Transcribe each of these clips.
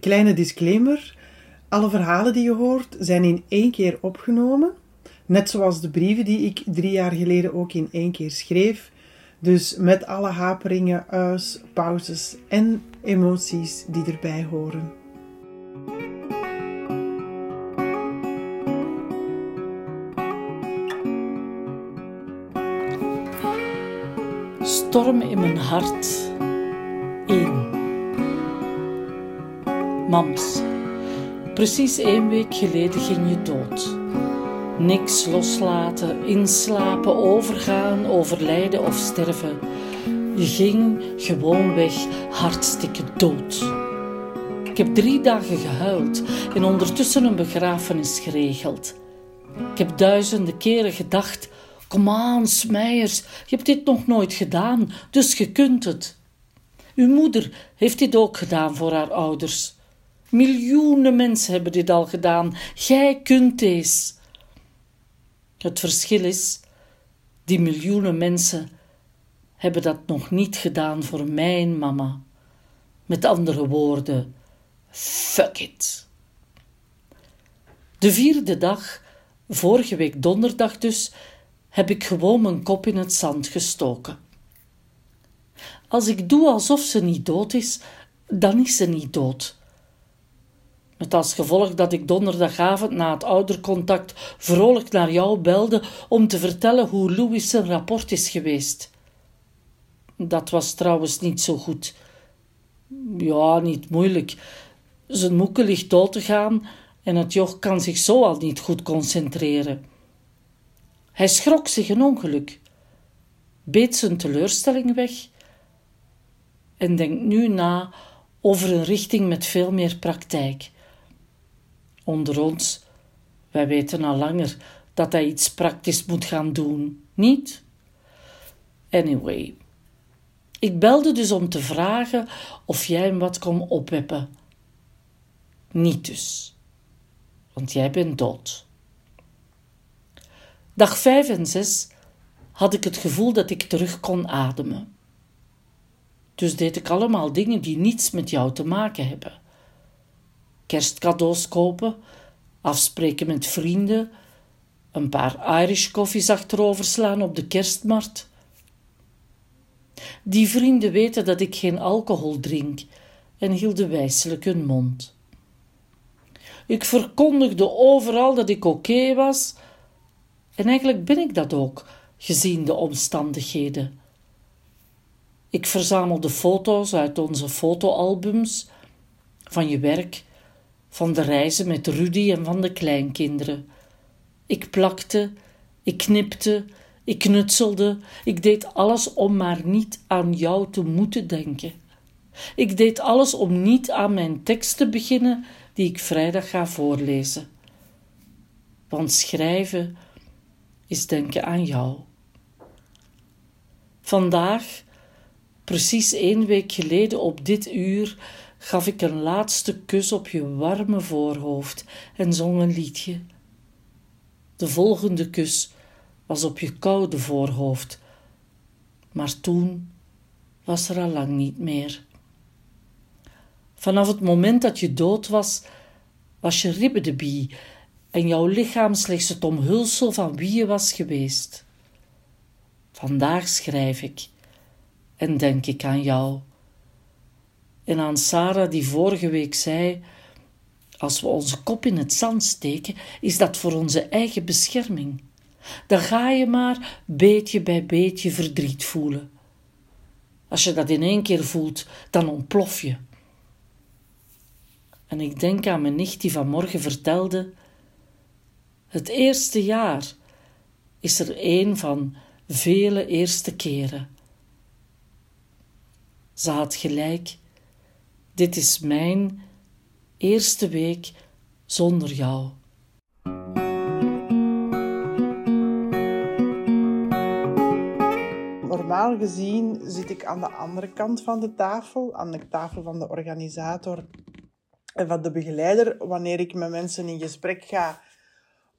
Kleine disclaimer. Alle verhalen die je hoort zijn in één keer opgenomen. Net zoals de brieven die ik drie jaar geleden ook in één keer schreef. Dus met alle haperingen, pauzes en emoties die erbij horen. Storm in mijn hart. 1. Mams, precies één week geleden ging je dood. Niks loslaten, inslapen, overgaan, overlijden of sterven. Je ging gewoon weg, hartstikke dood. Ik heb drie dagen gehuild en ondertussen een begrafenis geregeld. Ik heb duizenden keren gedacht: kom aan, Smijers, je hebt dit nog nooit gedaan, dus je kunt het. Uw moeder heeft dit ook gedaan voor haar ouders. Miljoenen mensen hebben dit al gedaan. Jij kunt deze. Het verschil is, die miljoenen mensen hebben dat nog niet gedaan voor mijn mama. Met andere woorden, fuck it. De vierde dag, vorige week donderdag dus, heb ik gewoon mijn kop in het zand gestoken. Als ik doe alsof ze niet dood is, dan is ze niet dood. Met als gevolg dat ik donderdagavond na het oudercontact vrolijk naar jou belde om te vertellen hoe Louis zijn rapport is geweest. Dat was trouwens niet zo goed. Ja, niet moeilijk. Zijn moeke ligt dood te gaan en het joch kan zich zo al niet goed concentreren. Hij schrok zich een ongeluk, beet zijn teleurstelling weg en denkt nu na over een richting met veel meer praktijk. Onder ons, wij weten al langer dat hij iets praktisch moet gaan doen, niet? Anyway, ik belde dus om te vragen of jij hem wat kon opweppen. Niet dus, want jij bent dood. Dag vijf en zes had ik het gevoel dat ik terug kon ademen. Dus deed ik allemaal dingen die niets met jou te maken hebben kerstcadeaus kopen, afspreken met vrienden, een paar Irish koffies achterover slaan op de kerstmarkt. Die vrienden weten dat ik geen alcohol drink en hielden wijselijk hun mond. Ik verkondigde overal dat ik oké was, en eigenlijk ben ik dat ook, gezien de omstandigheden. Ik verzamelde foto's uit onze fotoalbums van je werk van de reizen met Rudy en van de kleinkinderen. Ik plakte, ik knipte, ik knutselde, ik deed alles om maar niet aan jou te moeten denken. Ik deed alles om niet aan mijn tekst te beginnen die ik vrijdag ga voorlezen. Want schrijven is denken aan jou. Vandaag, precies één week geleden op dit uur, gaf ik een laatste kus op je warme voorhoofd en zong een liedje. De volgende kus was op je koude voorhoofd, maar toen was er al lang niet meer. Vanaf het moment dat je dood was, was je ribbedebie en jouw lichaam slechts het omhulsel van wie je was geweest. Vandaag schrijf ik en denk ik aan jou en aan Sarah die vorige week zei: Als we onze kop in het zand steken, is dat voor onze eigen bescherming. Dan ga je maar beetje bij beetje verdriet voelen. Als je dat in één keer voelt, dan ontplof je. En ik denk aan mijn nicht die vanmorgen vertelde: Het eerste jaar is er een van vele eerste keren. Ze had gelijk dit is mijn eerste week zonder jou. Normaal gezien zit ik aan de andere kant van de tafel, aan de tafel van de organisator en van de begeleider, wanneer ik met mensen in gesprek ga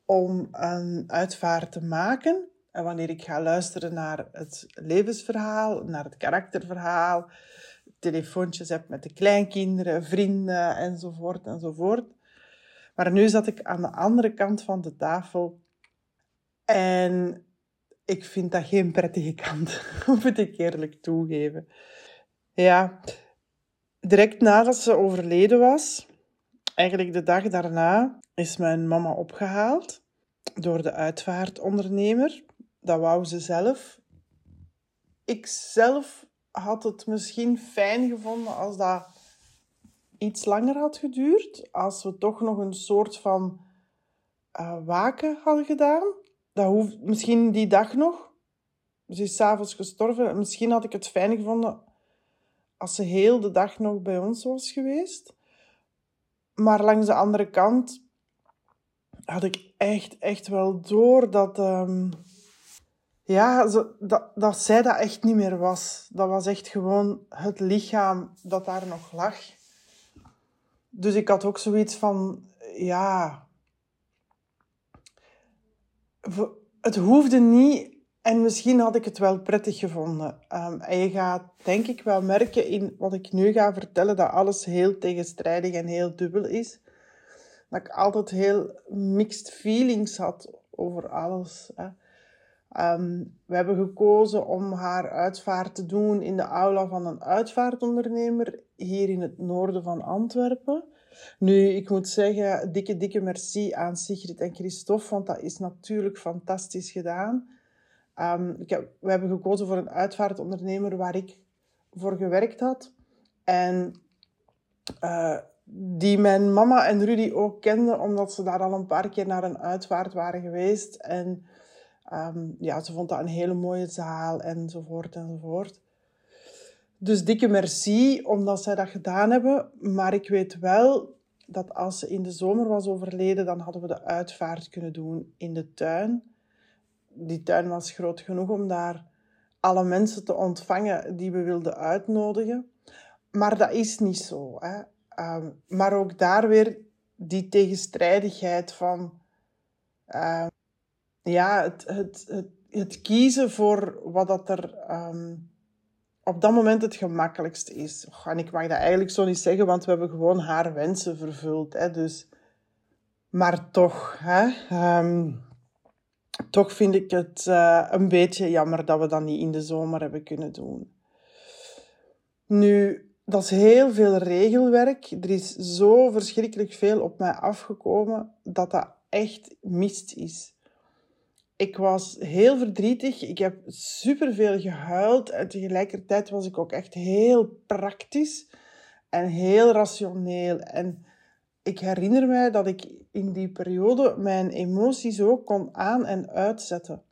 om een uitvaart te maken. En wanneer ik ga luisteren naar het levensverhaal, naar het karakterverhaal, telefoontjes heb met de kleinkinderen, vrienden enzovoort enzovoort. Maar nu zat ik aan de andere kant van de tafel en ik vind dat geen prettige kant, moet ik eerlijk toegeven. Ja, direct nadat ze overleden was, eigenlijk de dag daarna, is mijn mama opgehaald door de uitvaartondernemer. Dat wou ze zelf. Ik zelf had het misschien fijn gevonden als dat iets langer had geduurd. Als we toch nog een soort van uh, waken hadden gedaan. Dat hoeft misschien die dag nog. Ze is s'avonds gestorven. Misschien had ik het fijn gevonden als ze heel de dag nog bij ons was geweest. Maar langs de andere kant had ik echt, echt wel door dat, um, ja, zo, dat, dat zij dat echt niet meer was. Dat was echt gewoon het lichaam dat daar nog lag. Dus ik had ook zoiets van, ja, het hoefde niet en misschien had ik het wel prettig gevonden. Um, en je gaat denk ik wel merken in wat ik nu ga vertellen, dat alles heel tegenstrijdig en heel dubbel is. Dat ik altijd heel mixed feelings had over alles. Hè. Ehm, we hebben gekozen om haar uitvaart te doen in de aula van een uitvaartondernemer hier in het noorden van Antwerpen. Nu, ik moet zeggen, dikke, dikke merci aan Sigrid en Christophe, want dat is natuurlijk fantastisch gedaan. Heb, we hebben gekozen voor een uitvaartondernemer waar ik voor gewerkt had. En uh, die mijn mama en Rudy ook kenden, omdat ze daar al een paar keer naar een uitvaart waren geweest. En um, ja, ze vond dat een hele mooie zaal, enzovoort, enzovoort. Dus dikke merci omdat zij dat gedaan hebben. Maar ik weet wel dat als ze in de zomer was overleden, dan hadden we de uitvaart kunnen doen in de tuin. Die tuin was groot genoeg om daar alle mensen te ontvangen die we wilden uitnodigen. Maar dat is niet zo. Hè. Ehm, maar ook daar weer die tegenstrijdigheid van uh, ja, het, het, het, het, kiezen voor wat dat er um, op dat moment het gemakkelijkst is. en ik mag dat eigenlijk zo niet zeggen, want we hebben gewoon haar wensen vervuld. Hè, dus, maar toch, hè, um, toch vind ik het uh, een beetje jammer dat we dat niet in de zomer hebben kunnen doen. Nu, dat is heel veel regelwerk. Er is zo verschrikkelijk veel op mij afgekomen dat dat echt mist is. Ik was heel verdrietig. Ik heb superveel gehuild. En tegelijkertijd was ik ook echt heel praktisch en heel rationeel. En ik herinner mij dat ik in die periode mijn emoties ook kon aan- en uitzetten.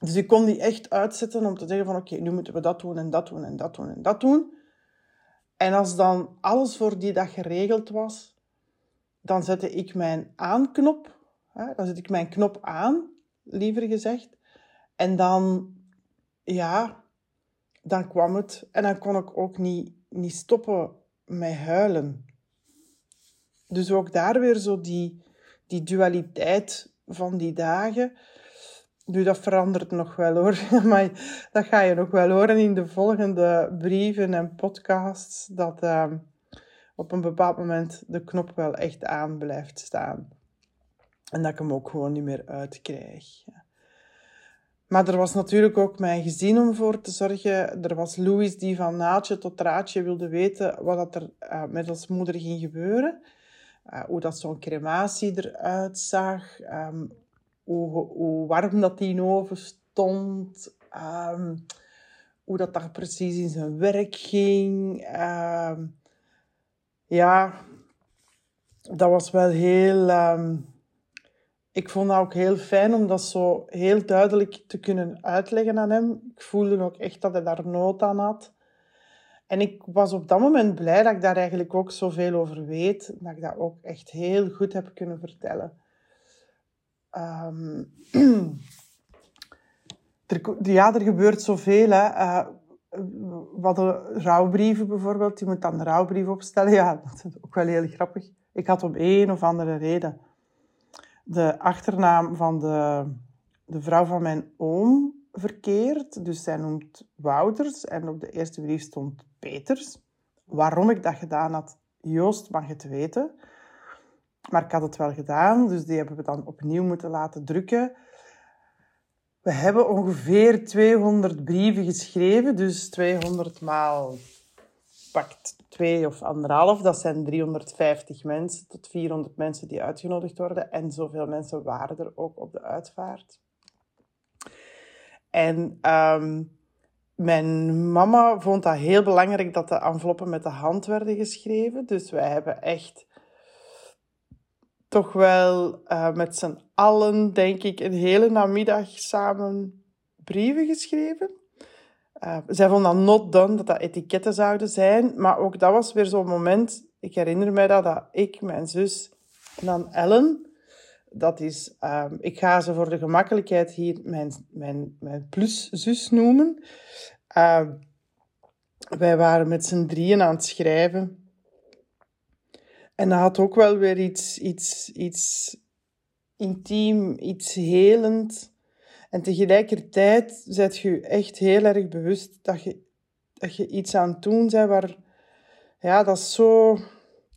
Dus ik kon die echt uitzetten om te zeggen van oké, nu moeten we dat doen en dat doen en dat doen en dat doen. En als dan alles voor die dag geregeld was, dan zette ik mijn aanknop, hè, dan zet ik mijn knop aan, liever gezegd. En dan, ja, dan kwam het. En dan kon ik ook niet, niet stoppen met huilen. Dus ook daar weer zo die, die dualiteit van die dagen. Nu, dat verandert nog wel hoor. Maar dat ga je nog wel horen in de volgende brieven en podcasts. Dat uh, op een bepaald moment de knop wel echt aan blijft staan. En dat ik hem ook gewoon niet meer uitkrijg. Maar er was natuurlijk ook mijn gezin om voor te zorgen. Er was Louis die van naadje tot raadje wilde weten wat er uh, met ons moeder ging gebeuren. Uh, hoe dat zo'n crematie eruit zag. Um, hoe, hoe warm dat die in oven stond. Um, hoe dat daar precies in zijn werk ging. Um, ja, dat was wel heel... Ik vond dat ook heel fijn om dat zo heel duidelijk te kunnen uitleggen aan hem. Ik voelde ook echt dat hij daar nood aan had. En ik was op dat moment blij dat ik daar eigenlijk ook zoveel over weet. Dat ik dat ook echt heel goed heb kunnen vertellen. Er, ja, er gebeurt zoveel. Hè. Uh, we hadden rouwbrieven bijvoorbeeld. Je moet dan een rouwbrief opstellen. Ja, dat is ook wel heel grappig. Ik had om één of andere reden de achternaam van de, de vrouw van mijn oom verkeerd. Dus zij noemt Wouters en op de eerste brief stond. Peters. Waarom ik dat gedaan had, Joost mag het weten. Maar ik had het wel gedaan, dus die hebben we dan opnieuw moeten laten drukken. We hebben ongeveer 200 brieven geschreven, dus 200 maal pakt 2 of anderhalf. Dat zijn 350 mensen tot 400 mensen die uitgenodigd worden. En zoveel mensen waren er ook op de uitvaart. En ehm, mijn mama vond dat heel belangrijk dat de enveloppen met de hand werden geschreven. Dus wij hebben echt toch wel uh, met z'n allen, denk ik, een hele namiddag samen brieven geschreven. Uh, zij vond dat not done, dat dat etiketten zouden zijn. Maar ook dat was weer zo'n moment, ik herinner mij dat, dat ik, mijn zus en dan Ellen, dat is, uh, ik ga ze voor de gemakkelijkheid hier mijn, mijn, mijn pluszus noemen. Uh, wij waren met z'n drieën aan het schrijven. En dat had ook wel weer iets, iets, iets intiem, iets helend. En tegelijkertijd zet je echt heel erg bewust dat je, dat je iets aan het doen bent waar, ja, dat zo,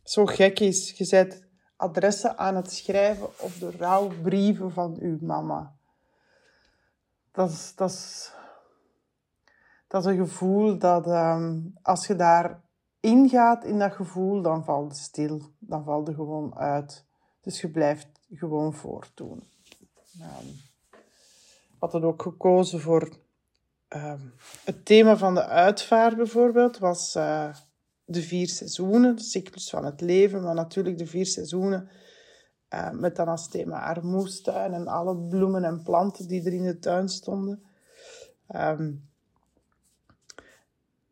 zo gek is. Je zet adressen aan het schrijven op de rouwbrieven van uw mama. Dat is, dat is, dat een gevoel dat um, als je daar ingaat in dat gevoel, dan valt het stil. Dan valt het gewoon uit. Dus je blijft gewoon voortdoen. Um, hadden ook gekozen voor uh, het thema van de uitvaart bijvoorbeeld, was uh, de vier seizoenen, de cyclus van het leven, maar natuurlijk de vier seizoenen uh, met dan als thema armoestuin en alle bloemen en planten die er in de tuin stonden. Um,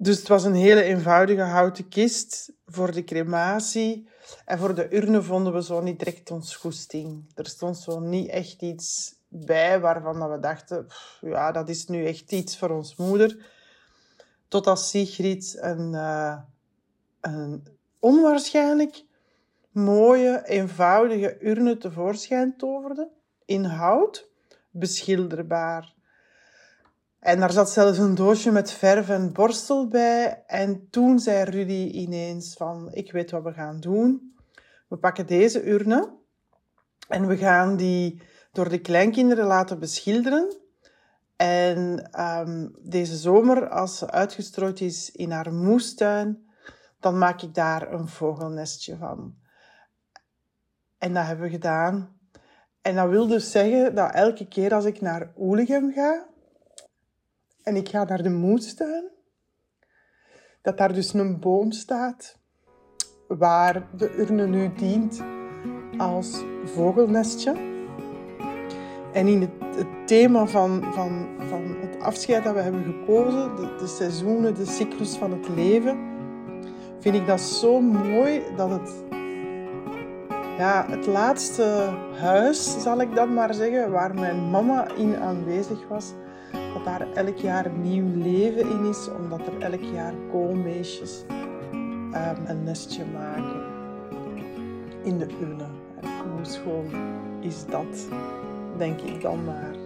dus het was een hele eenvoudige houten kist voor de crematie. En voor de urne vonden we zo niet direct ons goesting. Er stond zo niet echt iets bij waarvan we dachten, ja, dat is nu echt iets voor ons moeder. Totdat Sigrid een, uh, een onwaarschijnlijk mooie, eenvoudige urne tevoorschijn toverde. In hout, beschilderbaar. En daar zat zelfs een doosje met verf en borstel bij. En toen zei Rudy ineens van, ik weet wat we gaan doen. We pakken deze urne en we gaan die door de kleinkinderen laten beschilderen. En um, deze zomer, als ze uitgestrooid is in haar moestuin, dan maak ik daar een vogelnestje van. En dat hebben we gedaan. En dat wil dus zeggen dat elke keer als ik naar Oelegem ga en ik ga naar de moestuin, dat daar dus een boom staat waar de urne nu dient als vogelnestje. En in het, thema van, van, van het afscheid dat we hebben gekozen, de, de seizoenen, de cyclus van het leven, vind ik dat zo mooi dat het, ja, het laatste huis, zal ik dan maar zeggen, waar mijn mama in aanwezig was, dat daar elk jaar nieuw leven in is, omdat er elk jaar koolmeesjes um, een nestje maken in de urne. En hoe schoon is dat? Denk ik dan maar.